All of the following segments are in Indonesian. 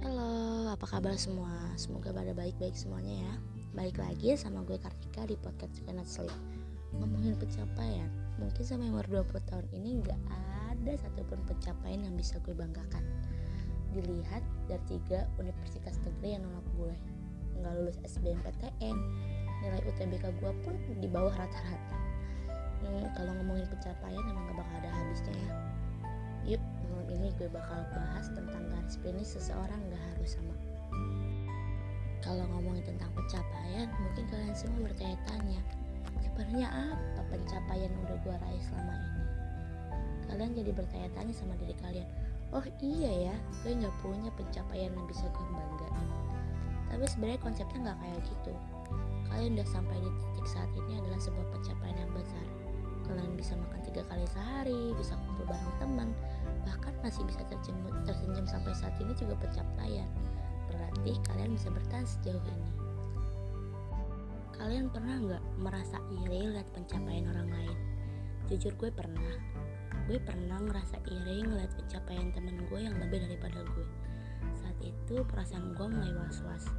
Halo, apa kabar semua? Semoga pada baik-baik semuanya ya. Balik lagi sama gue Kartika di podcast Cannot Sleep. Ngomongin pencapaian, mungkin sama umur 20 tahun ini nggak ada satupun pencapaian yang bisa gue banggakan. Dilihat dari tiga universitas negeri yang nolak gue, nggak lulus SBMPTN, nilai UTBK gue pun di bawah rata-rata. Hmm, kalau ngomongin pencapaian emang gak bakal ada habisnya ya. Yuk, malam ini gue bakal bahas tentang garis finish seseorang gak harus sama. Kalau ngomongin tentang pencapaian, mungkin kalian semua bertanya-tanya, sebenarnya apa pencapaian yang udah gue raih selama ini? Kalian jadi bertanya-tanya sama diri kalian, oh iya ya, gue gak punya pencapaian yang bisa gue banggain. Tapi sebenarnya konsepnya gak kayak gitu. Kalian udah sampai di titik saat ini adalah sebuah pencapaian yang besar. Kalian bisa makan tiga kali sehari, bisa kumpul bareng teman, bahkan masih bisa tersenyum, tersenyum sampai saat ini juga pencapaian. Berarti kalian bisa bertahan sejauh ini. Kalian pernah nggak merasa iri lihat pencapaian orang lain? Jujur gue pernah. Gue pernah ngerasa iri ngeliat pencapaian temen gue yang lebih daripada gue. Saat itu perasaan gue mulai was-was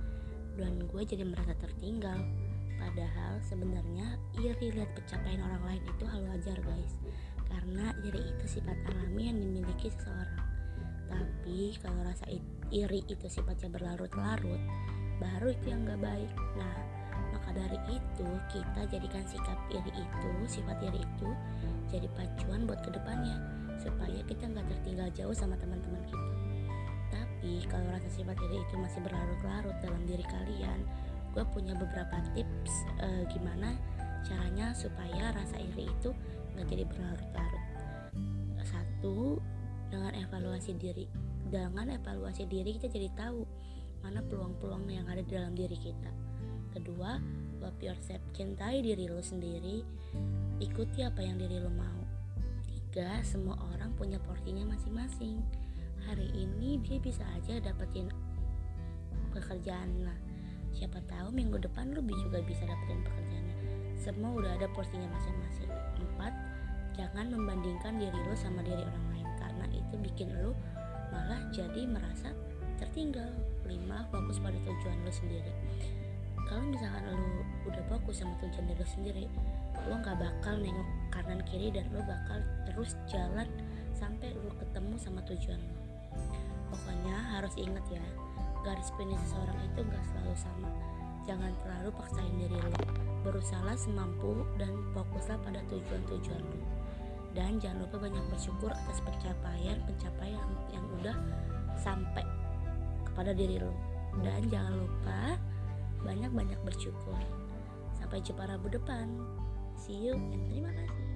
dan gue jadi merasa tertinggal. Padahal sebenarnya iri lihat pencapaian orang lain itu hal wajar guys. Karena iri itu sifat alami yang dimiliki seseorang. Tapi kalau rasa iri itu sifatnya berlarut-larut Baru itu yang gak baik. Nah maka dari itu kita jadikan sikap iri itu, sifat iri itu Jadi pacuan buat ke depannya Supaya kita gak tertinggal jauh sama teman-teman kita. Tapi kalau rasa sifat iri itu masih berlarut-larut dalam diri kalian gue punya beberapa tips uh, gimana caranya supaya rasa iri itu nggak jadi berlarut-larut. Satu dengan evaluasi diri dengan evaluasi diri kita jadi tahu mana peluang-peluang yang ada di dalam diri kita. Kedua love yourself cintai diri lo sendiri ikuti apa yang diri lo mau. Tiga semua orang punya porsinya masing-masing. Hari ini dia bisa aja dapetin pekerjaan lah siapa tahu minggu depan lu juga bisa dapetin pekerjaannya. Semua udah ada porsinya masing-masing. Empat jangan membandingkan diri lu sama diri orang lain karena itu bikin lu malah jadi merasa tertinggal. Lima fokus pada tujuan lu sendiri. Kalau misalkan lu udah fokus sama tujuan diri lu sendiri lu nggak bakal nengok kanan kiri dan lu bakal terus jalan sampai lu ketemu sama tujuan lu. Pokoknya harus inget ya garis finish seseorang itu gak selalu sama. Jangan terlalu paksain diri lo. Berusaha semampu dan fokuslah pada tujuan-tujuan lo. Dan jangan lupa banyak bersyukur atas pencapaian-pencapaian yang udah sampai kepada diri lo. Dan jangan lupa banyak-banyak bersyukur. Sampai jumpa Rabu depan. See you and terima kasih